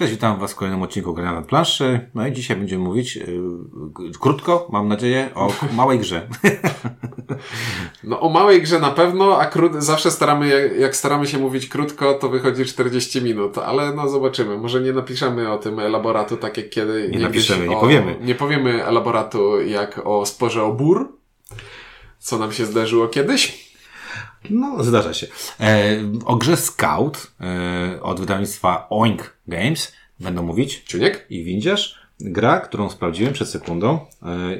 Cześć, witam Was w kolejnym odcinku Grania na planszy. No i dzisiaj będziemy mówić yy, krótko, mam nadzieję, o małej grze. No o małej grze na pewno, a krót, zawsze staramy, jak, jak staramy się mówić krótko, to wychodzi 40 minut, ale no zobaczymy. Może nie napiszemy o tym elaboratu tak jak kiedy... Nie napiszemy, o, nie powiemy. Nie powiemy elaboratu jak o sporze o bór, co nam się zdarzyło kiedyś. No, zdarza się. E, o grze Scout e, od wydawnictwa Oink Games będą mówić. Czuniek? I windziarz. Gra, którą sprawdziłem przed sekundą e,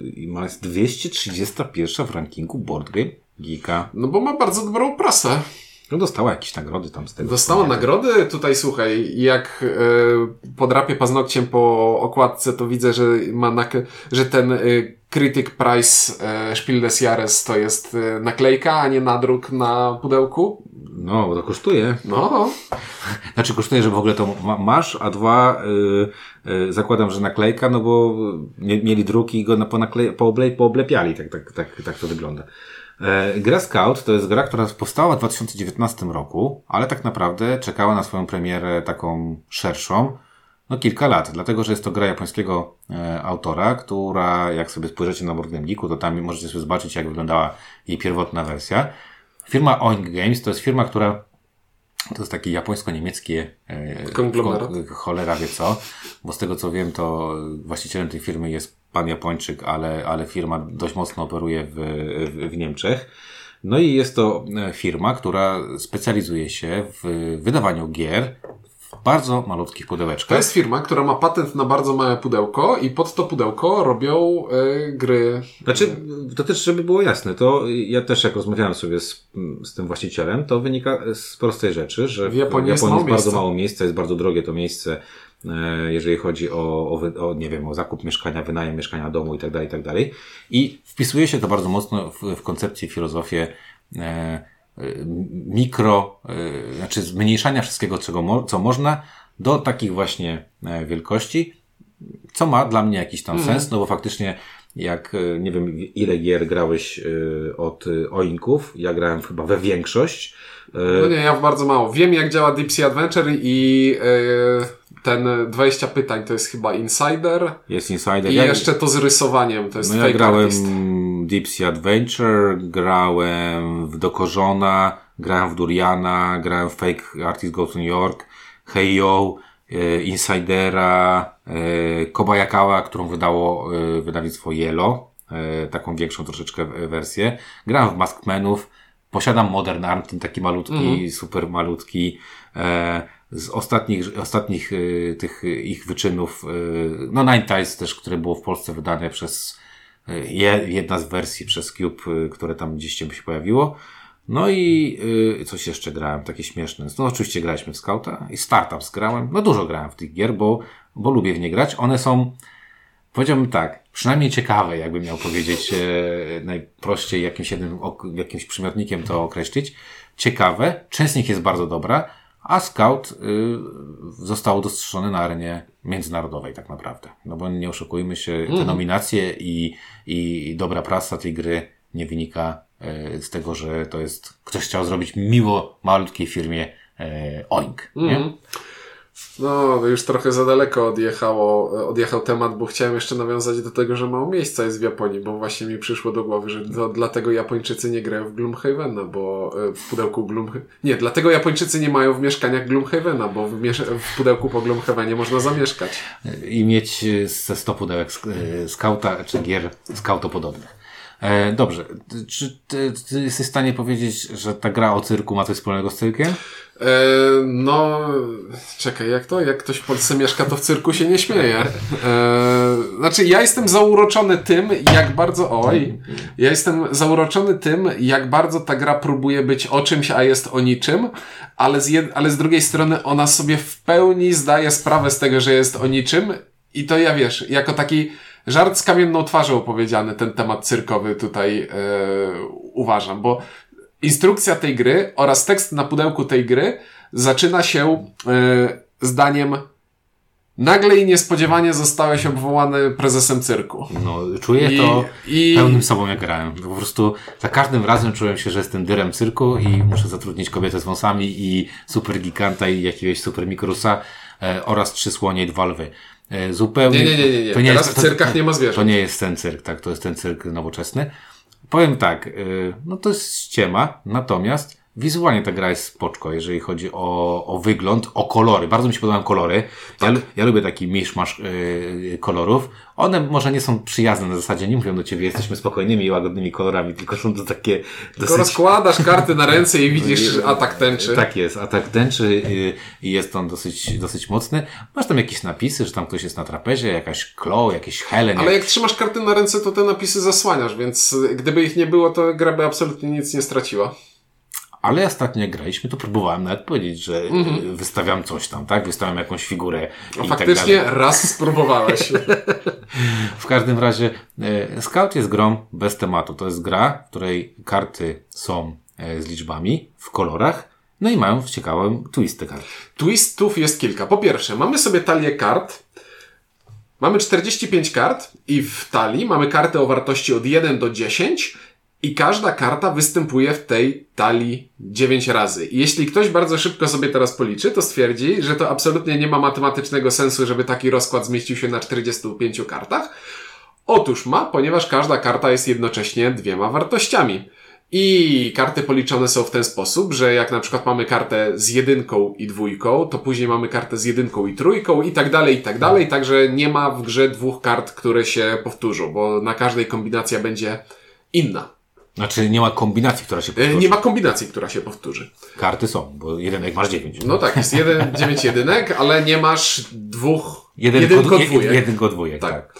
i ma jest 231 w rankingu Board Game Geeka. No bo ma bardzo dobrą prasę. No dostała jakieś nagrody tam z tego. Dostała nagrody. Tutaj słuchaj, jak e, podrapię paznokciem po okładce, to widzę, że ma nak- że ten e, Critic Price e, Spiel des Jahres to jest e, naklejka, a nie nadruk na pudełku. No, bo to kosztuje. No. Znaczy kosztuje, że w ogóle to ma, masz, a dwa y, y, zakładam, że naklejka, no bo mieli druki i go na, ponakle, pooble, pooblepiali, tak, tak, tak, tak to wygląda. E, gra Scout to jest gra, która powstała w 2019 roku, ale tak naprawdę czekała na swoją premierę taką szerszą, no kilka lat, dlatego że jest to gra japońskiego e, autora, która jak sobie spojrzycie na Board Game Geeku, to tam możecie sobie zobaczyć jak wyglądała jej pierwotna wersja. Firma Oink Games to jest firma, która to jest taki japońsko-niemieckie e, Konglomerat. cholera wie co, bo z tego co wiem, to właścicielem tej firmy jest pan Japończyk, ale, ale firma dość mocno operuje w, w, w Niemczech. No i jest to e, firma, która specjalizuje się w wydawaniu gier w bardzo malutkich pudełeczkach. To jest firma, która ma patent na bardzo małe pudełko i pod to pudełko robią e, gry. Znaczy, to też, żeby było jasne, to ja też jak rozmawiałem sobie z, z tym właścicielem, to wynika z prostej rzeczy, że W Japonii jest jest, mało bardzo mało miejsca, jest bardzo drogie to miejsce, e, jeżeli chodzi o, o, o, nie wiem, o zakup mieszkania, wynajem mieszkania domu i tak dalej, i tak dalej. I wpisuje się to bardzo mocno w, w koncepcję, filozofię e, mikro, e, znaczy zmniejszania wszystkiego, czego co można, do takich właśnie e, wielkości, co ma dla mnie jakiś tam sens, no bo faktycznie jak, e, nie wiem ile gier grałeś e, od Oinków, ja grałem chyba we większość. No nie, ja w bardzo mało. Wiem jak działa Deep Sea Adventure i ten 20 pytań to jest chyba Insider Jest Insider. i Ja- jeszcze to z rysowaniem, to jest No ja grałem Artist. Deep Sea Adventure, grałem w Dokorzona, grałem w Duriana, grałem w Fake Artist Go to New York, Heyo, e, Insidera, e, Kobayakawa, którą wydało e, wydawnictwo Yellow, e, taką większą troszeczkę wersję. Grałem w Maskmenów, posiadam Modern Arm, ten taki malutki, super malutki. E, z ostatnich, ostatnich e, tych ich wyczynów, no Nine Tiles też, które było w Polsce wydane przez jedna z wersji przez Cube, y, które tam gdzieś się pojawiło. No i y, coś jeszcze grałem, takie śmieszne. No oczywiście graliśmy w Scouta i Startups grałem. No dużo grałem w tych gier, bo, bo lubię w nie grać. One są, powiedziałbym tak, przynajmniej ciekawe, jakbym miał powiedzieć e, najprościej jakimś jednym, jakimś przymiotnikiem to określić. Ciekawe, część z nich jest bardzo dobra, a Scout y, został dostrzeżony na arenie międzynarodowej tak naprawdę. No bo nie oszukujmy się, te nominacje i, i dobra prasa tej gry nie wynika y, z tego, że to jest, ktoś chciał zrobić miło malutkiej firmie y, Oink. Nie? No, już trochę za daleko odjechało, odjechał temat, bo chciałem jeszcze nawiązać do tego, że mało miejsca jest w Japonii, bo właśnie mi przyszło do głowy, że to dlatego Japończycy nie grają w Gloomhavena, bo e, w pudełku Gloom... Nie, dlatego Japończycy nie mają w mieszkaniach Gloomhavena, bo w, miesz... w pudełku po Gloomhavenie można zamieszkać. i mieć ze 100 pudełek e, skauta czy gier skautopodobnych. E, dobrze, czy ty, ty jesteś w stanie powiedzieć, że ta gra o cyrku ma coś wspólnego z cyrkiem? E, no, czekaj, jak to? Jak ktoś w Polsce mieszka, to w cyrku się nie śmieje. E, znaczy, ja jestem zauroczony tym, jak bardzo. Oj, ja jestem zauroczony tym, jak bardzo ta gra próbuje być o czymś, a jest o niczym, ale z, jed, ale z drugiej strony ona sobie w pełni zdaje sprawę z tego, że jest o niczym, i to ja wiesz, jako taki żart z kamienną twarzą powiedziany ten temat cyrkowy tutaj e, uważam, bo instrukcja tej gry oraz tekst na pudełku tej gry zaczyna się e, zdaniem Nagle i niespodziewanie zostałeś obwołany prezesem cyrku. No, czuję I- to i- pełnym sobą jak grałem. Po prostu za każdym razem czułem się, że jestem dyrem cyrku i muszę zatrudnić kobietę z wąsami i super giganta i jakiegoś super mikrusa, e, oraz trzy słonie i dwa lwy. E, zupełnie. Nie, nie, nie, nie, nie. To Teraz jest, w cyrkach nie ma zwierząt. To nie jest ten cyrk, tak, to jest ten cyrk nowoczesny. Powiem tak, y, no to jest ściema, natomiast wizualnie ta gra jest spoczko, jeżeli chodzi o, o wygląd, o kolory. Bardzo mi się podobają kolory. Ja, lu- ja lubię taki miszmasz yy, kolorów. One może nie są przyjazne na zasadzie, nie mówią do ciebie, jesteśmy spokojnymi i łagodnymi kolorami, tylko są to takie Tylko dosyć... rozkładasz karty na ręce i widzisz atak tęczy. Tak jest, atak tęczy y, i jest on dosyć, dosyć mocny. Masz tam jakieś napisy, że tam ktoś jest na trapezie, jakaś Chloe, jakiś Helen. Ale jak... jak trzymasz karty na ręce, to te napisy zasłaniasz, więc gdyby ich nie było, to gra by absolutnie nic nie straciła. Ale ostatnio jak graliśmy, to próbowałem nawet powiedzieć, że y, wystawiam coś tam, tak? Wystawiam jakąś figurę No i faktycznie tak dalej. raz spróbowałeś. W każdym razie e, Scout jest grą bez tematu. To jest gra, w której karty są e, z liczbami w kolorach, no i mają ciekawą twisty kart. Twistów jest kilka. Po pierwsze, mamy sobie talię kart. Mamy 45 kart i w talii mamy karty o wartości od 1 do 10 i każda karta występuje w tej talii 9 razy. I jeśli ktoś bardzo szybko sobie teraz policzy, to stwierdzi, że to absolutnie nie ma matematycznego sensu, żeby taki rozkład zmieścił się na 45 kartach. Otóż ma, ponieważ każda karta jest jednocześnie dwiema wartościami. I karty policzone są w ten sposób, że jak na przykład mamy kartę z jedynką i dwójką, to później mamy kartę z jedynką i trójką i tak dalej, i tak dalej. Także nie ma w grze dwóch kart, które się powtórzą, bo na każdej kombinacja będzie inna. Znaczy nie ma kombinacji, która się E, powtórzy. Nie ma kombinacji, która się powtórzy. Karty są, bo jeden jak masz dziewięć. No tak, jest jeden, dziewięć jedynek, ale nie masz dwóch, jeden jedynko dwójek. jeden go dwójek, Tak. tak.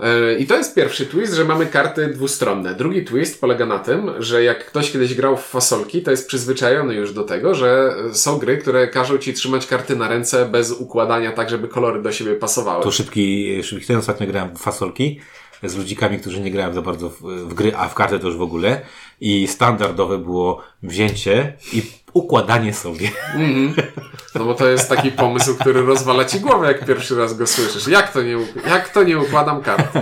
E, I to jest pierwszy twist, że mamy karty dwustronne. Drugi twist polega na tym, że jak ktoś kiedyś grał w fasolki, to jest przyzwyczajony już do tego, że są gry, które każą ci trzymać karty na ręce bez układania tak, żeby kolory do siebie pasowały. To szybki, szybki ten ostatnio grałem w fasolki z ludzikami, którzy nie grają za bardzo w, w gry, a w karty to już w ogóle. I standardowe było wzięcie i układanie sobie. No bo to jest taki pomysł, który rozwala ci głowę, jak pierwszy raz go słyszysz. Jak to nie, jak to nie układam kart?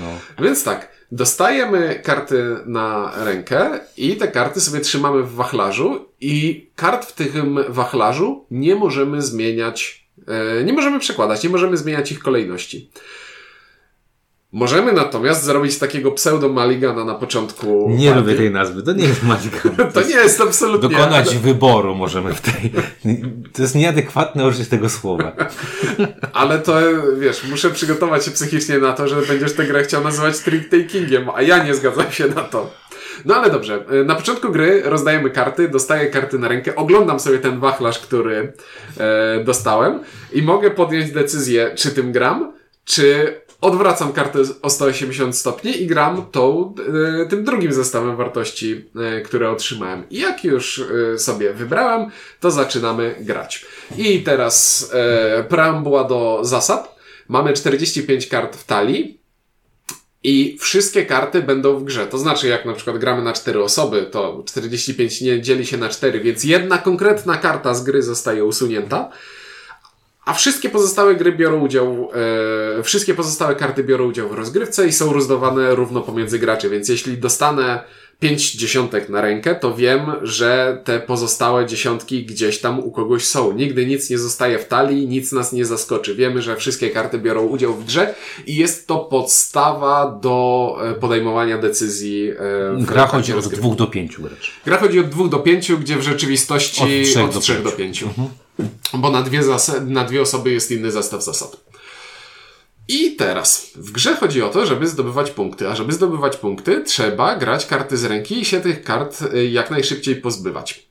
No. Więc tak, dostajemy karty na rękę i te karty sobie trzymamy w wachlarzu i kart w tym wachlarzu nie możemy zmieniać, e, nie możemy przekładać, nie możemy zmieniać ich kolejności. Możemy natomiast zrobić takiego pseudo-maligana na początku. Nie partii. lubię tej nazwy, to nie jest magika. To nie jest absolutnie... Dokonać wyboru możemy w tej. To jest nieadekwatne użycie tego słowa. Ale to, wiesz, muszę przygotować się psychicznie na to, że będziesz tę grę chciał nazywać trick-takingiem, a ja nie zgadzam się na to. No ale dobrze, na początku gry rozdajemy karty, dostaję karty na rękę, oglądam sobie ten wachlarz, który e, dostałem i mogę podjąć decyzję, czy tym gram, czy odwracam kartę o 180 stopni i gram tą, e, tym drugim zestawem wartości, e, które otrzymałem. I jak już e, sobie wybrałem, to zaczynamy grać. I teraz preambuła do zasad. Mamy 45 kart w talii. I wszystkie karty będą w grze. To znaczy, jak na przykład gramy na 4 osoby, to 45 nie dzieli się na 4, więc jedna konkretna karta z gry zostaje usunięta. A wszystkie pozostałe gry biorą udział, e, wszystkie pozostałe karty biorą udział w rozgrywce i są rozdawane równo pomiędzy graczy, więc jeśli dostanę pięć dziesiątek na rękę, to wiem, że te pozostałe dziesiątki gdzieś tam u kogoś są. Nigdy nic nie zostaje w talii, nic nas nie zaskoczy. Wiemy, że wszystkie karty biorą udział w grze i jest to podstawa do e, podejmowania decyzji. e, w Gra chodzi od dwóch do pięciu wręcz. Gra chodzi od dwóch do pięciu, gdzie w rzeczywistości Od trzech do pięciu. pięciu. Bo na dwie, na dwie osoby jest inny zestaw zasad. I teraz, w grze chodzi o to, żeby zdobywać punkty, a żeby zdobywać punkty, trzeba grać karty z ręki i się tych kart y, jak najszybciej pozbywać.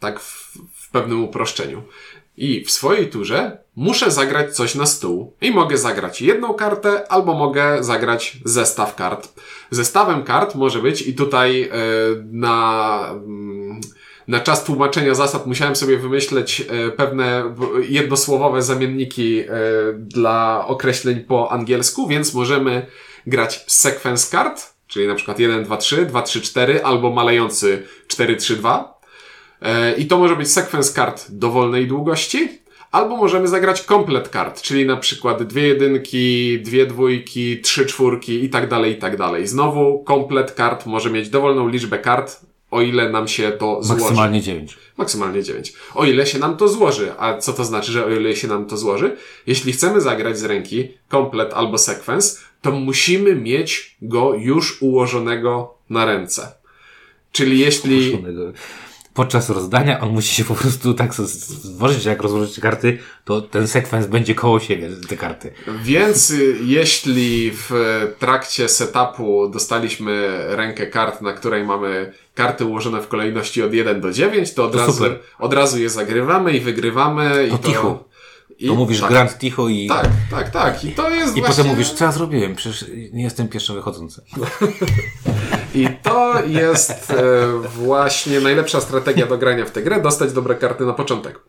Tak w, w pewnym uproszczeniu. I w swojej turze muszę zagrać coś na stół. I mogę zagrać jedną kartę, albo mogę zagrać zestaw kart. Zestawem kart może być, i tutaj y, na. Na czas tłumaczenia zasad musiałem sobie wymyśleć e, pewne jednosłowowe zamienniki e, dla określeń po angielsku, więc możemy grać sequence kart, czyli na przykład 1, 2, 3, 2, 3, 4 albo malejący 4, 3, 2. E, I to może być sequence kart dowolnej długości, albo możemy zagrać komplet kart, czyli na przykład dwie jedynki, dwie dwójki, trzy czwórki i tak dalej, i tak dalej. Znowu komplet kart może mieć dowolną liczbę kart, o ile nam się to złoży. Maksymalnie 9. Maksymalnie 9. O ile się nam to złoży. A co to znaczy, że o ile się nam to złoży? Jeśli chcemy zagrać z ręki komplet albo sekwens, to musimy mieć go już ułożonego na ręce. Czyli jeśli podczas rozdania on musi się po prostu tak złożyć, jak rozłożycie karty, to ten sekwens będzie koło siebie, te karty. Więc y, jeśli w trakcie setupu dostaliśmy rękę kart, na której mamy karty ułożone w kolejności od 1 do 9, to od, to razu, od razu je zagrywamy i wygrywamy. To i to, ticho. I, to mówisz tak, Grand Ticho i... Tak, tak, tak. I to jest I właśnie... potem mówisz, co ja zrobiłem? Przecież nie jestem pierwszy wychodzący. I to jest e, właśnie najlepsza strategia do grania w tę grę, dostać dobre karty na początek.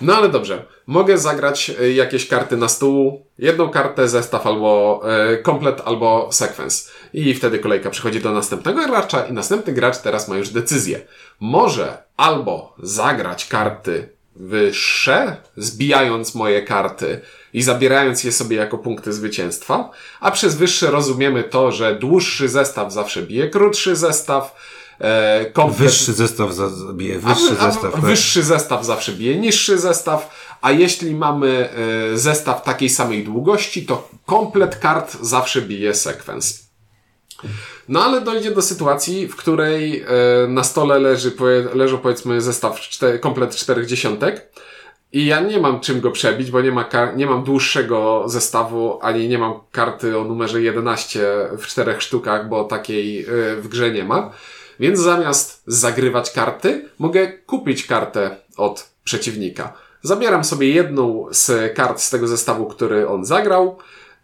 No ale dobrze, mogę zagrać e, jakieś karty na stół, jedną kartę, zestaw albo e, komplet, albo sekwens. I wtedy kolejka przechodzi do następnego gracza i następny gracz teraz ma już decyzję. Może albo zagrać karty wyższe, zbijając moje karty i zabierając je sobie jako punkty zwycięstwa, a przez wyższe rozumiemy to, że dłuższy zestaw zawsze bije krótszy zestaw, e, komplet... Wyższy zestaw zabije wyższy a, zestaw. A, tak? Wyższy zestaw zawsze bije niższy zestaw, a jeśli mamy e, zestaw takiej samej długości, to komplet kart zawsze bije sekwens. No ale dojdzie do sytuacji, w której e, na stole leży, leżą powiedzmy zestaw komplet czterech dziesiątek i ja nie mam czym go przebić, bo nie, ma nie mam dłuższego zestawu, ani nie mam karty o numerze 11 w czterech sztukach, bo takiej e, w grze nie ma. Więc zamiast zagrywać karty, mogę kupić kartę od przeciwnika. Zabieram sobie jedną z kart z tego zestawu, który on zagrał,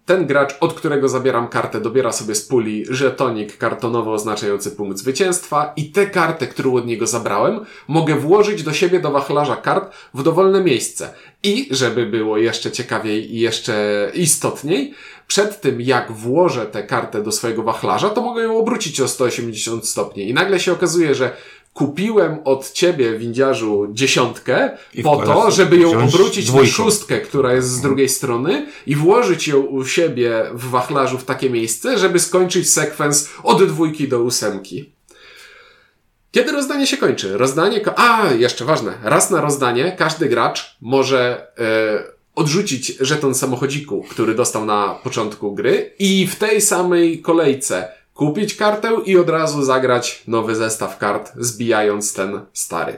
ten gracz, od którego zabieram kartę, dobiera sobie z puli żetonik kartonowo oznaczający punkt zwycięstwa i tę kartę, którą od niego zabrałem, mogę włożyć do siebie do wachlarza kart w dowolne miejsce. I, żeby było jeszcze ciekawiej i jeszcze istotniej, przed tym jak włożę tę kartę do swojego wachlarza, to mogę ją obrócić o 180 stopni. I nagle się okazuje, że kupiłem od ciebie, windziarzu, dziesiątkę I po to, żeby ją obrócić dwójką. na szóstkę, która jest z drugiej strony i włożyć ją u siebie w wachlarzu w takie miejsce, żeby skończyć sekwens od dwójki do ósemki. Kiedy rozdanie się kończy? Rozdanie, ko a, jeszcze ważne. Raz na rozdanie każdy gracz może e, odrzucić żeton samochodziku, który dostał na początku gry i w tej samej kolejce kupić kartę i od razu zagrać nowy zestaw kart, zbijając ten stary.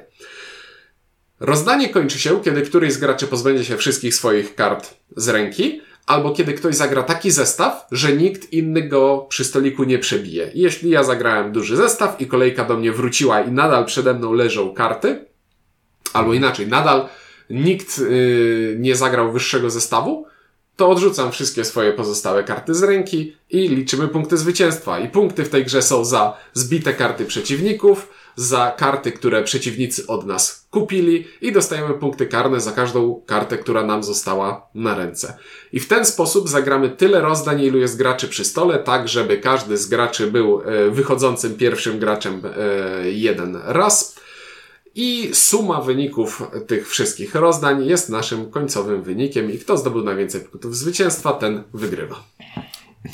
Rozdanie kończy się, kiedy któryś z graczy pozbędzie się wszystkich swoich kart z ręki, albo kiedy ktoś zagra taki zestaw, że nikt inny go przy stoliku nie przebije. jeśli ja zagrałem duży zestaw i kolejka do mnie wróciła i nadal przede mną leżą karty, albo inaczej, nadal nikt yy, nie zagrał wyższego zestawu, to odrzucam wszystkie swoje pozostałe karty z ręki i liczymy punkty zwycięstwa. I punkty w tej grze są za zbite karty przeciwników, za karty, które przeciwnicy od nas kupili i dostajemy punkty karne za każdą kartę, która nam została na ręce. I w ten sposób zagramy tyle rozdań, ilu jest graczy przy stole, tak żeby każdy z graczy był e, wychodzącym pierwszym graczem e, jeden raz i suma wyników tych wszystkich rozdań jest naszym końcowym wynikiem i kto zdobył najwięcej punktów zwycięstwa, ten wygrywa.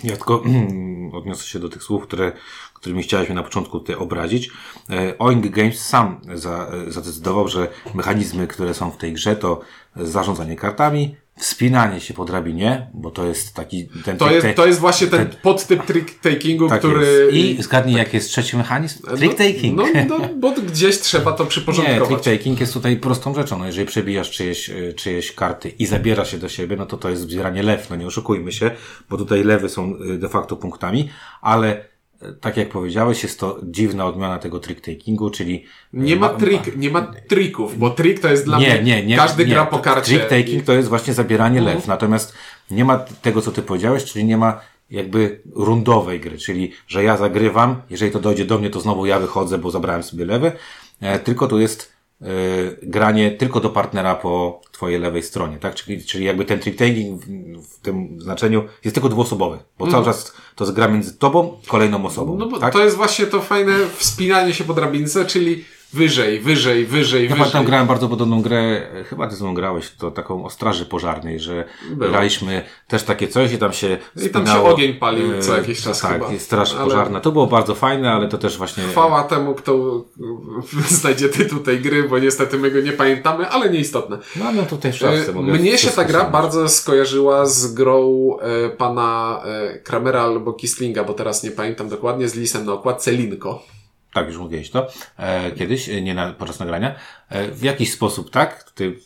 Ja tylko odniosę się do tych słów, które, którymi chciałeś mnie na początku tutaj obrazić. E, Oing Games sam za, zadecydował, że mechanizmy, które są w tej grze to zarządzanie kartami, wspinanie się po drabinie, bo to jest taki ten to, jest, to jest właśnie ten, ten podtyp trick-takingu, tak który... Jest. I zgadnij, jaki jest trzeci mechanizm? No, trick-taking. No, no, no, bo gdzieś trzeba to przyporządkować. Nie, trick-taking jest tutaj prostą rzeczą. No, jeżeli przebijasz czyjeś, e, czyjeś karty i zabiera się do siebie, no to to jest zbieranie lew. No nie oszukujmy się, bo tutaj lewy są e, de facto punktami, ale tak jak powiedziałeś, jest to dziwna odmiana tego trick-takingu, czyli... Nie ma, trik, nie ma trików, bo trick to jest dla nie, mnie... Nie, nie, każdy nie, gra po karcie. Trick-taking to jest właśnie zabieranie mhm. lew, natomiast nie ma tego, co ty powiedziałeś, czyli nie ma jakby rundowej gry, czyli że ja zagrywam, jeżeli to dojdzie do mnie, to znowu ja wychodzę, bo zabrałem sobie lewy, e, tylko to jest e, granie tylko do partnera po twojej lewej stronie, tak? Czyli, czyli jakby ten trick-taking w, tym znaczeniu jest tylko dwuosobowy, bo mm. cały czas to jest gra między tobą, kolejną osobą. No bo tak? to jest właśnie to fajne wspinanie się po drabince, czyli wyżej, wyżej, wyżej, Ja wyżej. pamiętam, grałem bardzo podobną grę, e, chyba ty z nią grałeś, to taką o straży pożarnej, że Było. graliśmy też takie coś i tam się I tam się ogień palił e, co jakiś czas Tak, chyba. straż Ale- pożarna. To było bardzo fajne, ale to też właśnie... Chwała temu, kto znajdzie tytuł tej gry, bo niestety my go nie pamiętamy, ale nieistotne. Mam ją tutaj w szafce. E, mogę Mnie się ta gra bardzo skojarzyła z grą e, pana e, Kramera albo Kislinga, bo teraz nie pamiętam dokładnie, z lisem na okładce Linko. Tak, już mówiłeś to e, kiedyś, e, nie na, podczas nagrania. E, w jakiś sposób, tak? Tutaj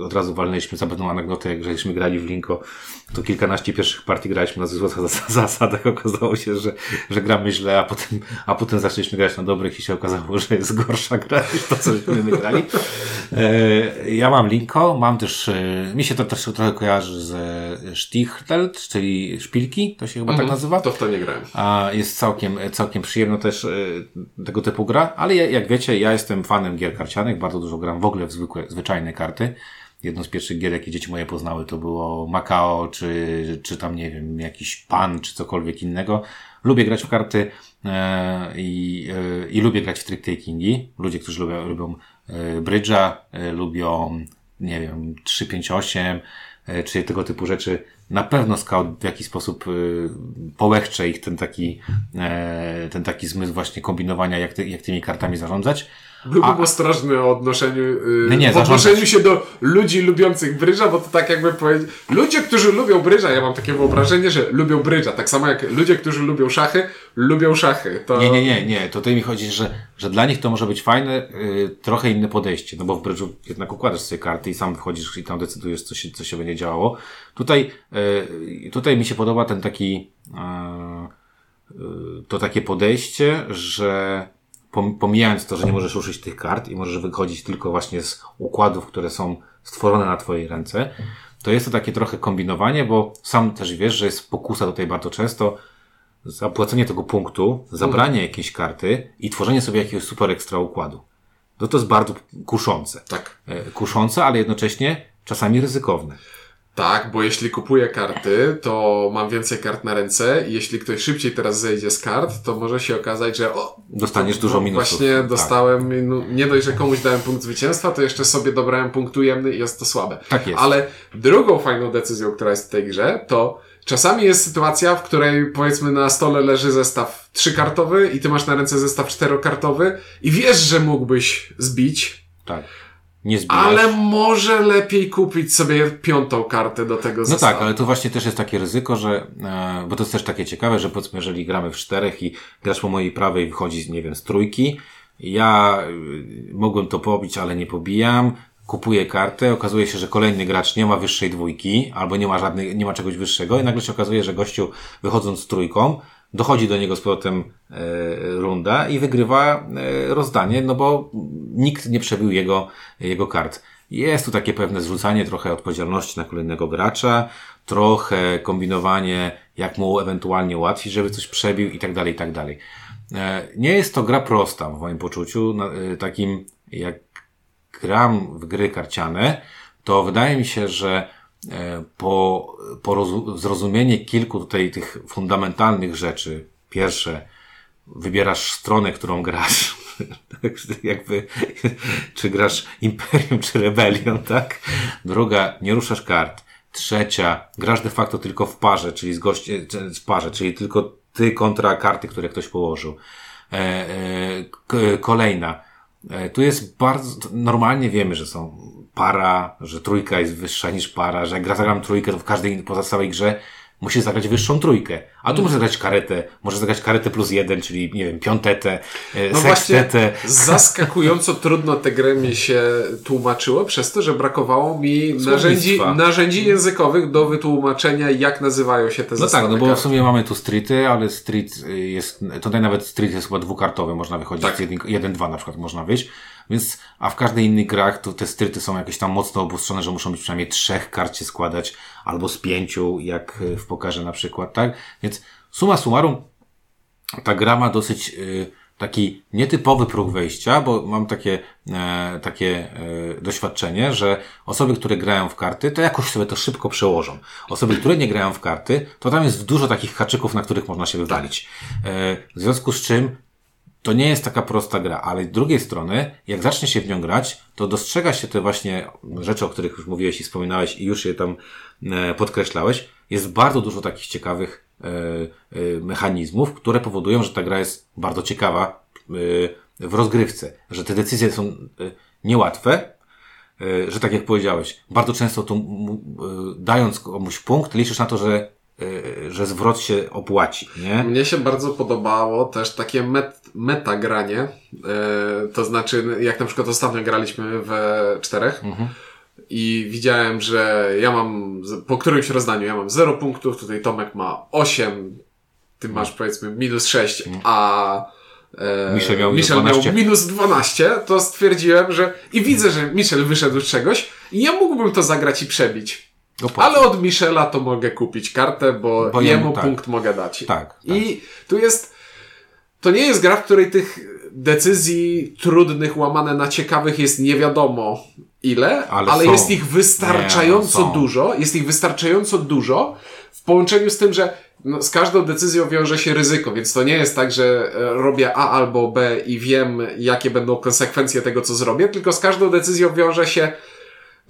e, od razu walnęliśmy zabawną anegdotę, jak żeśmy grali w Linko, to kilkanaście pierwszych partii graliśmy na złych zas- zasadach. Okazało się, że, że gramy źle, a potem, a potem zaczęliśmy grać na dobrych i się okazało, że jest gorsza gra niż to, co my grali. E, ja mam Linko, mam też, e, mi się to też trochę kojarzy ze Stichtelt, czyli szpilki, to się chyba tak nazywa. To w to nie grałem. A jest całkiem, całkiem przyjemna też e, tego typu gra, ale ja, jak wiecie, ja jestem fanem gier karcianych, bardzo dużo gram w ogóle w zwykłe, zwyczajne karty. Jedną z pierwszych gier, jakie dzieci moje poznały, to było Macao, czy, czy tam, nie wiem, jakiś Pan, czy cokolwiek innego. Lubię grać w karty e, i, e, i lubię grać w trick-takingi. Ludzie, którzy lubią, lubią e, brydża, e, lubią, nie wiem, 358, e, czy tego typu rzeczy. Na pewno scout w jakiś sposób y, połechcze ich ten taki, e, ten taki zmysł właśnie kombinowania, jak, ty, jak tymi kartami zarządzać. Byłbym ostrożny o odnoszeniu, yy, Nie, w odnoszeniu się do ludzi lubiących brydża, bo to tak jakby powiedzieć, ludzie, którzy lubią brydża, ja mam takie wyobrażenie, że lubią brydża, tak samo jak ludzie, którzy lubią szachy, lubią szachy. To... Nie, nie, nie, nie. To tutaj mi chodzi, że, że dla nich to może być fajne, y, trochę inne podejście, no bo w brydżu jednak układasz sobie karty i sam wchodzisz i tam decydujesz, co się, co się będzie działało. Tutaj, y, tutaj mi się podoba ten taki, y, y, to takie podejście, że pomijając to, że nie możesz ruszyć tych kart i możesz wychodzić tylko właśnie z układów, które są stworzone na twojej ręce, to jest to takie trochę kombinowanie, bo sam też wiesz, że jest pokusa tutaj bardzo często, zapłacenie tego punktu, zabranie jakiejś karty i tworzenie sobie jakiegoś super ekstra układu. No to jest bardzo kuszące. Tak. E, Kuszące, ale jednocześnie czasami ryzykowne. Tak, bo jeśli kupuję karty, to mam więcej kart na ręce i jeśli ktoś szybciej teraz zejdzie z kart, to może się okazać, że o, Dostaniesz dużo no, minusów. Właśnie Tak. dostałem, minu- nie dość, że komuś dałem punkt zwycięstwa, to jeszcze sobie dobrałem punkt ujemny i jest to słabe. Tak jest. Ale drugą fajną decyzją, która jest w tej grze, to czasami jest sytuacja, w której powiedzmy na stole leży zestaw trzykartowy i ty masz na ręce zestaw czterokartowy i wiesz, że mógłbyś zbić, Tak. Nie zbijasz. ale może lepiej kupić sobie piątą kartę do tego No zestawu. tak, ale tu właśnie też jest takie ryzyko, że, e, bo to jest też takie ciekawe, że powiedzmy, jeżeli gramy w czterech i grasz po mojej prawej wychodzi, nie wiem, z trójki, ja y, mogłem to pobić, ale nie pobijam, kupuję kartę, okazuje się, że kolejny gracz nie ma wyższej dwójki, albo nie ma żadnej, nie ma czegoś wyższego i nagle się okazuje, że gościu wychodząc z trójką, dochodzi do niego z powrotem e, runda i wygrywa e, rozdanie, no bo nikt nie przebił jego, jego kart. Jest tu takie pewne zrzucanie trochę odpowiedzialności na kolejnego gracza, trochę kombinowanie, jak mu ewentualnie ułatwić, żeby coś przebił i tak dalej, i tak dalej. E, Nie jest to gra prosta w moim poczuciu, e, takim jak gram w gry karciane, to wydaje mi się, że e, po, po rozu- zrozumienie kilku tutaj tych fundamentalnych rzeczy, pierwsze, wybierasz stronę, którą grasz, jakby, czy grasz Imperium, czy Rebelią, tak? Druga, nie ruszasz kart. Trzecia, grasz de facto tylko w parze, czyli z goście, czy- w parze, czyli tylko ty kontra karty, które ktoś położył. E, e, kolejna, E, Tu jest bardzo, normalnie wiemy, że są para, że trójka jest wyższa niż para, że jak gra zagram trójkę, to w każdej pozostałej grze musi zagrać wyższą trójkę. A tu może zagrać karetę, może zagrać karetę plus jeden, czyli, nie wiem, piątetę, e, No sekstetę. zaskakująco trudno tę grę mi się tłumaczyło, przez to, że brakowało mi narzędzi, narzędzi językowych do wytłumaczenia, jak nazywają się te No zestawy tak, no bo w sumie mamy tu streety, ale street y, jest, tutaj nawet street jest chyba dwukartowy, można wychodzić Tak. jeden, jeden, dwa na przykład można wyjść. Więc, a w każdej innych grach to te streety są jakieś tam mocno obostrzone, że muszą być przynajmniej trzech kart się składać, albo z pięciu, jak y, w pokarze na przykład, tak? Więc summa summarum, ta gra ma dosyć y, taki nietypowy próg wejścia, bo mam takie, e, takie e, doświadczenie, że osoby, które grają w karty, to jakoś sobie to szybko przełożą. Osoby, które nie grają w karty, to tam jest dużo takich haczyków, na których można się wywalić. E, w związku z czym to nie jest taka prosta gra, ale z drugiej strony, jak zacznie się w nią grać, to dostrzega się te właśnie rzeczy, o których już mówiłeś i wspominałeś i już je tam e, podkreślałeś. Jest bardzo dużo takich ciekawych e, e, mechanizmów, które powodują, że ta gra jest bardzo ciekawa w rozgrywce, że te decyzje są niełatwe, że tak jak powiedziałeś, bardzo często m- dając komuś punkt, liczysz na to, że, że zwrot się opłaci, nie? Mnie się bardzo podobało też takie met, metagranie. E, to znaczy, jak na przykład ostatnio graliśmy we czterech i widziałem, że ja mam po którymś rozdaniu ja mam 0 punktów, tutaj Tomek ma 8, ty masz powiedzmy minus 6, a e, Michel miał minus Michel 12. miał minus 12, to stwierdziłem, że i widzę, że Michel wyszedł z czegoś i ja mógłbym to zagrać i przebić. No Ale od Michela to mogę kupić kartę, bo, Bo jemu jemu tak. punkt mogę dać. Tak, tak. I tu jest. To nie jest gra, w której tych decyzji trudnych, łamane na ciekawych jest nie wiadomo ile, ale, Ale jest ich wystarczająco Nie, no dużo. Jest ich wystarczająco dużo w połączeniu z tym, że no, z każdą decyzją wiąże się ryzyko, więc to nie jest tak, że e, robię A albo B i wiem, jakie będą konsekwencje tego, co zrobię, tylko z każdą decyzją wiąże się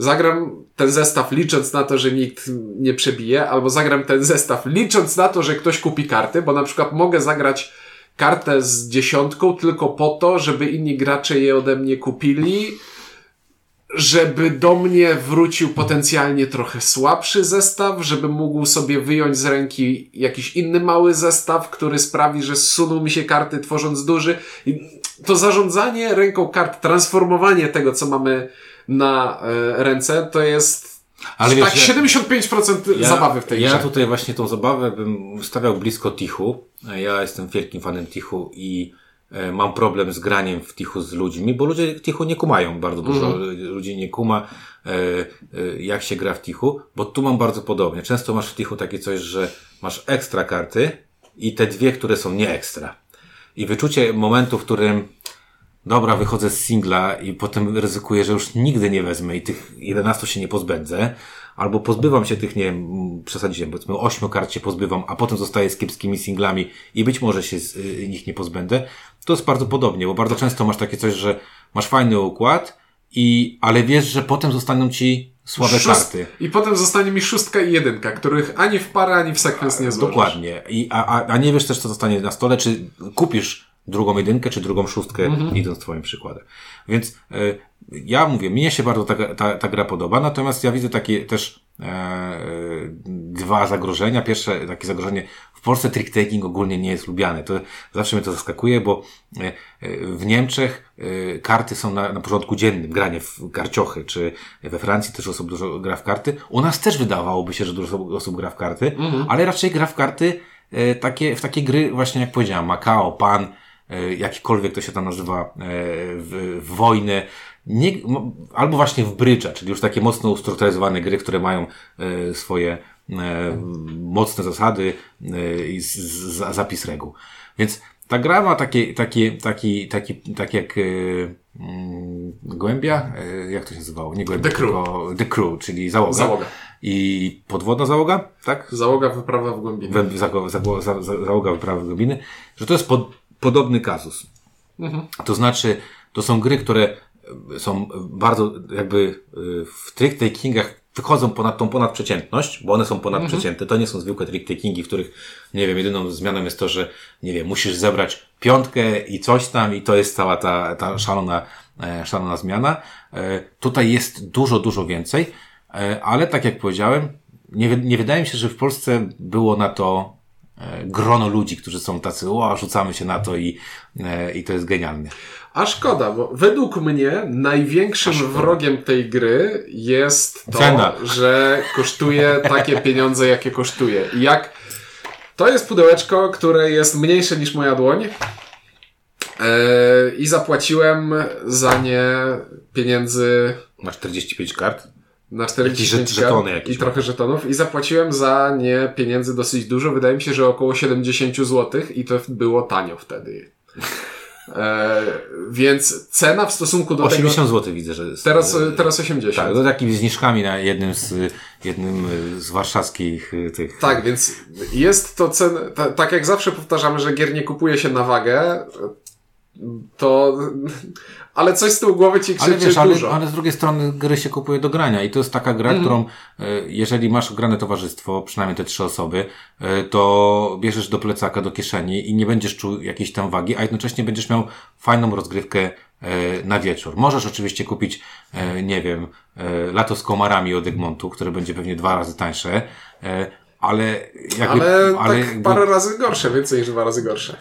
zagram ten zestaw licząc na to, że nikt nie przebije, albo zagram ten zestaw licząc na to, że ktoś kupi karty, bo na przykład mogę zagrać kartę z dziesiątką tylko po to, żeby inni gracze je ode mnie kupili, żeby do mnie wrócił potencjalnie trochę słabszy zestaw, żeby mógł sobie wyjąć z ręki jakiś inny mały zestaw, który sprawi, że zsuną mi się karty tworząc duży. To zarządzanie ręką kart, transformowanie tego, co mamy na e, ręce, to jest Ale tak wiesz, ja- 75% zabawy w tej ja grze. tutaj właśnie tą zabawę bym stawiał blisko Tichu. Ja jestem wielkim fanem Tichu i e, mam problem z graniem w Tichu z ludźmi, bo ludzie Tichu nie kumają. Bardzo dużo Mhm. ludzi nie kuma, e, e, jak się gra w Tichu, bo tu mam bardzo podobnie. Często masz w Tichu takie coś, że masz ekstra karty i te dwie, które są nie ekstra. I wyczucie momentu, w którym dobra, wychodzę z singla i potem ryzykuję, że już nigdy nie wezmę i tych 11 się nie pozbędę, albo pozbywam się tych, nie wiem, przesadziłem, powiedzmy 8 kart się pozbywam, a potem zostaję z kiepskimi singlami i być może się z y, nich nie pozbędę, to jest bardzo podobnie, bo bardzo często masz takie coś, że masz fajny układ, i, ale wiesz, że potem zostaną ci słabe Szóst- karty. I potem zostanie mi szóstka i jedynka, których ani w parę, ani w sekwens nie złożysz. Dokładnie. I, a, a, a nie wiesz też, co zostanie na stole, czy kupisz drugą jedynkę, czy drugą szóstkę, Mhm. idąc twoim przykładem. Więc e, ja mówię, mnie się bardzo ta, ta, ta gra podoba, natomiast ja widzę takie też e, dwa zagrożenia. Pierwsze takie zagrożenie, w Polsce trick-taking ogólnie nie jest lubiany. To zawsze mnie to zaskakuje, bo e, e, w Niemczech e, karty są na, na porządku dziennym, granie w karciochy, czy we Francji też osób dużo gra w karty. U nas też wydawałoby się, że dużo osób gra w karty, ale raczej gra w karty takie, w takie gry, właśnie jak powiedziałem, Macao, Pan, jakikolwiek to się tam nazywa, w, w wojny, nie, albo właśnie w brydża, czyli już takie mocno ustrukturyzowane gry, które mają swoje mocne zasady e, i zapis reguł. Więc ta gra ma takie, takie, taki, taki, tak jak e, mm, Głębia, e, jak to się nazywało? Nie Głębia, The Crew. tylko The Crew, czyli załoga. Załoga. I podwodna załoga, tak? Załoga wyprawa w. Wę- zago- zago- za- za- załoga wyprawy głębiny, że to jest pod, podobny kazus. To znaczy, to są gry, które e, są bardzo jakby e, w trick-takingach wychodzą ponad tą ponadprzeciętność, bo one są ponadprzeciętne. To nie są zwykłe trick-takingi, w których, nie wiem, jedyną zmianą jest to, że, nie wiem, musisz zebrać piątkę i coś tam i to jest cała ta, ta szalona, e, szalona zmiana. E, tutaj jest dużo, dużo więcej, e, ale tak jak powiedziałem, nie, nie wydaje mi się, że w Polsce było na to grono ludzi, którzy są tacy, o, rzucamy się na to i, e, i to jest genialne. A szkoda, bo według mnie największym wrogiem tej gry jest to, Cena. że kosztuje takie pieniądze, jakie kosztuje. I jak to jest pudełeczko, które jest mniejsze niż moja dłoń. e, I zapłaciłem za nie pieniędzy Ma 45 kart. Na 45 Jakieś żet- żetony jakieś i trochę żetonów i zapłaciłem za nie pieniędzy dosyć dużo. Wydaje mi się, że około 70 zł i to było tanio wtedy. E, więc cena w stosunku do 80 zł widzę, że jest. tego... Teraz, teraz 80. Tak, to takimi zniżkami na jednym z, jednym z warszawskich y, tych. Tak, więc jest to cena, ta, tak jak zawsze powtarzamy, że gier nie kupuje się na wagę, to... Ale coś z tyłu głowy ci krzyczy Ale wiesz, ale, dużo. ale z drugiej strony gry się kupuje do grania i to jest taka gra, którą e, jeżeli masz grane towarzystwo, przynajmniej te trzy osoby, e, to bierzesz do plecaka, do kieszeni i nie będziesz czuł jakiejś tam wagi, a jednocześnie będziesz miał fajną rozgrywkę e, na wieczór. Możesz oczywiście kupić, nie wiem, lato z komarami od Egmontu, które będzie pewnie dwa razy tańsze, ale jakby, Ale, tak jakby- parę razy gorsze, więcej niż dwa razy gorsze.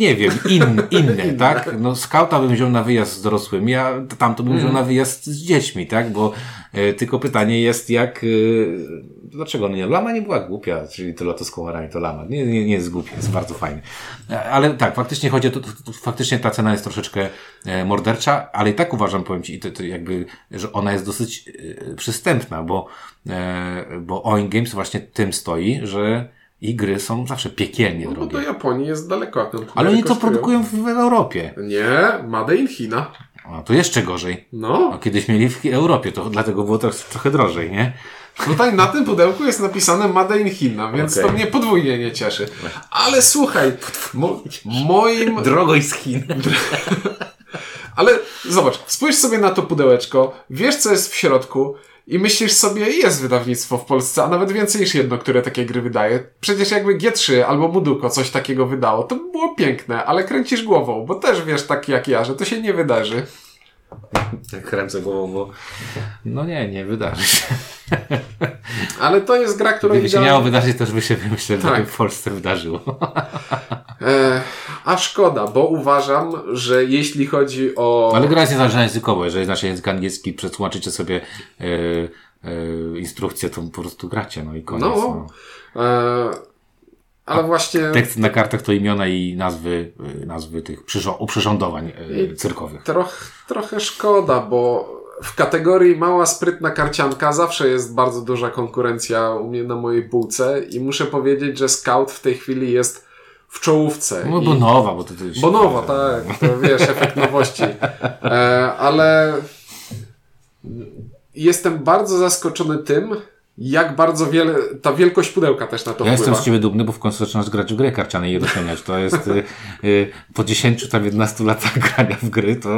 Nie wiem, in, inne, tak? No, skauta bym wziął na wyjazd z dorosłymi, a tamto bym wziął na wyjazd z dziećmi, tak? Bo e, tylko pytanie jest, jak. E, dlaczego nie? Lama nie była głupia, czyli to loto z komarami, to lama. Nie, nie, nie jest głupia, jest bardzo fajny. Ale tak, faktycznie chodzi o to, to, to, faktycznie ta cena jest troszeczkę e, mordercza, ale i tak uważam, powiem Ci, to, to jakby, że ona jest dosyć e, przystępna, bo, e, bo Oin Games właśnie tym stoi, że ich gry są zawsze piekielnie No drogie. do Japonii jest daleko. Ale oni to kosztują. produkują w Europie. Nie, Made in China. A to jeszcze gorzej. No, A kiedyś mieli w Europie, to dlatego było to trochę drożej, nie? tutaj na tym pudełku jest napisane Made in China, więc Okej. to mnie podwójnie nie cieszy. Ale słuchaj, mo moim Drogo i z Chin. Ale zobacz, spójrz sobie na to pudełeczko, wiesz co jest w środku i myślisz sobie, jest wydawnictwo w Polsce, a nawet więcej niż jedno, które takie gry wydaje. Przecież jakby G3 albo Muduko coś takiego wydało, to by było piękne, ale kręcisz głową, bo też wiesz tak jak ja, że to się nie wydarzy. Tak kręcę głową, bo no nie, nie wydarzy się. Ale to jest gra, którą Gdyby się widziałem- miało wydarzyć, to już by się myślę, Tak. w Polsce wydarzyło. E, a szkoda, bo uważam, że jeśli chodzi o... Ale gra jest niezależna językowo. Jeżeli znacie język angielski, przetłumaczycie sobie e, e, instrukcję, to po prostu gracie, no i koniec. No, No. Ale właśnie... Tekst na kartach to imiona i nazwy, e, nazwy tych przyrząd- uprzyrządowań e, cyrkowych. Troch, trochę szkoda, bo w kategorii mała, sprytna karcianka zawsze jest bardzo duża konkurencja u mnie na mojej półce i muszę powiedzieć, że Scout w tej chwili jest w czołówce. No bo nowa, bo to, się- Bo nowa, tak, to wiesz, efekt nowości. E, ale jestem bardzo zaskoczony tym, jak bardzo wiele, ta wielkość pudełka też na to Ja jestem wpływa. z ciebie dumny, bo w końcu zaczynasz grać w gry karciane i doceniać. To jest y, y, po 10 tam 11 latach grania w gry, to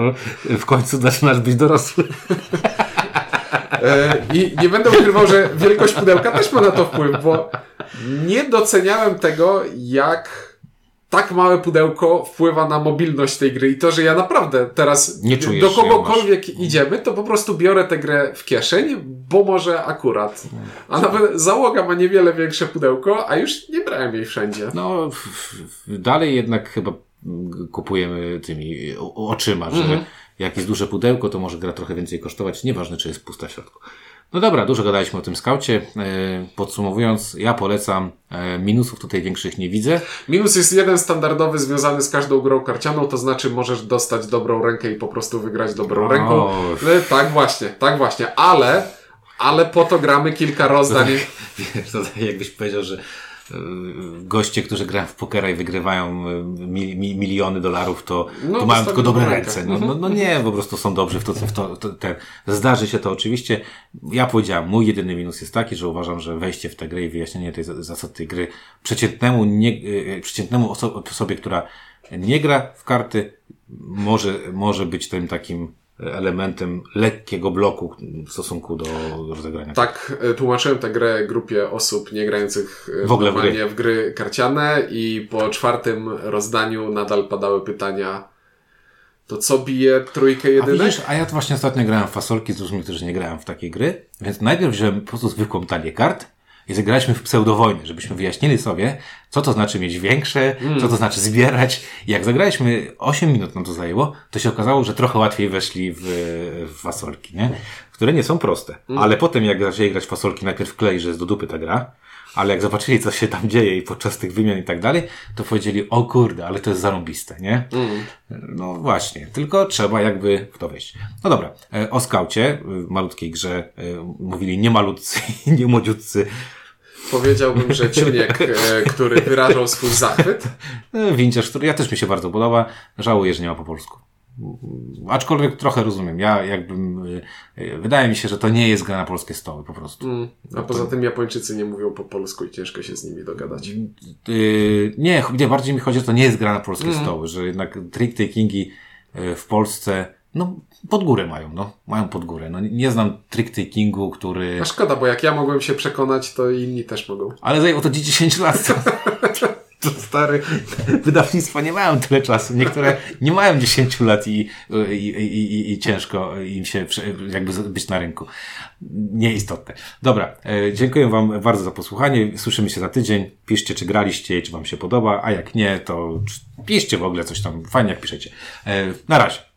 w końcu zaczynasz być dorosły. E, I nie będę ukrywał, że wielkość pudełka też ma na to wpływ, bo nie doceniałem tego, jak tak małe pudełko wpływa na mobilność tej gry i to, że ja naprawdę teraz Nie czujesz, do kogokolwiek idziemy, to po prostu biorę tę grę w kieszeń, bo może akurat. A nawet załoga ma niewiele większe pudełko, a już nie brałem jej wszędzie. No, dalej jednak chyba kupujemy tymi oczyma, że Mhm. jak jest duże pudełko, to może gra trochę więcej kosztować, nieważne czy jest pusta w środku. No dobra, dużo gadaliśmy o tym skaucie. E, Podsumowując, ja polecam. E, Minusów tutaj większych nie widzę. Minus jest jeden standardowy związany z każdą grą karcianą, to znaczy możesz dostać dobrą rękę i po prostu wygrać dobrą O. ręką. E, Tak właśnie, tak właśnie, ale, ale po to gramy kilka rozdań. Wiesz, to tak jakbyś powiedział, że goście, którzy grają w pokera i wygrywają e, mi, mi, miliony dolarów, to, No, to mają tylko dobre ręce. No, no, no nie, po prostu są dobrzy w to, w to, to te, Zdarzy się to oczywiście. Ja powiedziałem, mój jedyny minus jest taki, że uważam, że wejście w tę grę i wyjaśnienie tej za- zasad tej gry przeciętnemu, nie, e, przeciętnemu oso osobie, która nie gra w karty, może, może być tym takim elementem lekkiego bloku w stosunku do rozegrania. Tak, e, tłumaczyłem tę grę grupie osób nie grających e, W ogóle w normalnie w gry karciane i po czwartym rozdaniu nadal padały pytania to co bije trójkę A jedynek? widzisz, a ja to właśnie ostatnio grałem w fasolki z ludźmi, którzy nie grają w takie gry, więc najpierw wziąłem po prostu zwykłą talię kart i zagraliśmy w pseudowojnę, żebyśmy wyjaśnili sobie, co to znaczy mieć większe, co to znaczy zbierać. I jak zagraliśmy 8 minut nam to zajęło, to się okazało, że trochę łatwiej weszli w, w fasolki, nie? Które nie są proste. Ale potem jak zaczęli grać fasolki, najpierw klei, że jest do dupy ta gra, ale jak zobaczyli, co się tam dzieje i podczas tych wymian i tak dalej, to powiedzieli, o kurde, ale to jest zarąbiste, nie? No właśnie, tylko trzeba jakby w to wejść. No dobra, e, o skaucie, w malutkiej grze, e, mówili nie malutcy nie młodziutcy, Powiedziałbym, że Ciuniek, e, który wyrażał swój zachwyt. e, winciarz, który ja też mi się bardzo podoba, żałuję, że nie ma po polsku. Aczkolwiek trochę rozumiem. Ja jakbym, y, y, wydaje mi się, że to nie jest gra na polskie stoły po prostu. Mm. A poza tym Japończycy nie mówią po polsku i ciężko się z nimi dogadać. Yy, nie, nie, bardziej mi chodzi, że to nie jest gra na polskie Mhm. stoły, że jednak trick-takingi yy, w Polsce, no, pod górę mają, no, mają pod górę. No, nie- znam trick-takingu, który, A szkoda, bo jak ja mogłem się przekonać, to inni też mogą. ale zajęło to 10 lat. Stary, wydawnictwa nie mają tyle czasu. Niektóre nie mają 10 lat i, i, i, i, i ciężko im się jakby być na rynku. Nieistotne. Dobra, e, dziękuję Wam bardzo za posłuchanie. Słyszymy się za tydzień. Piszcie, czy graliście czy Wam się podoba, a jak nie, to piszcie w ogóle coś tam. Fajnie, jak piszecie. E, na razie.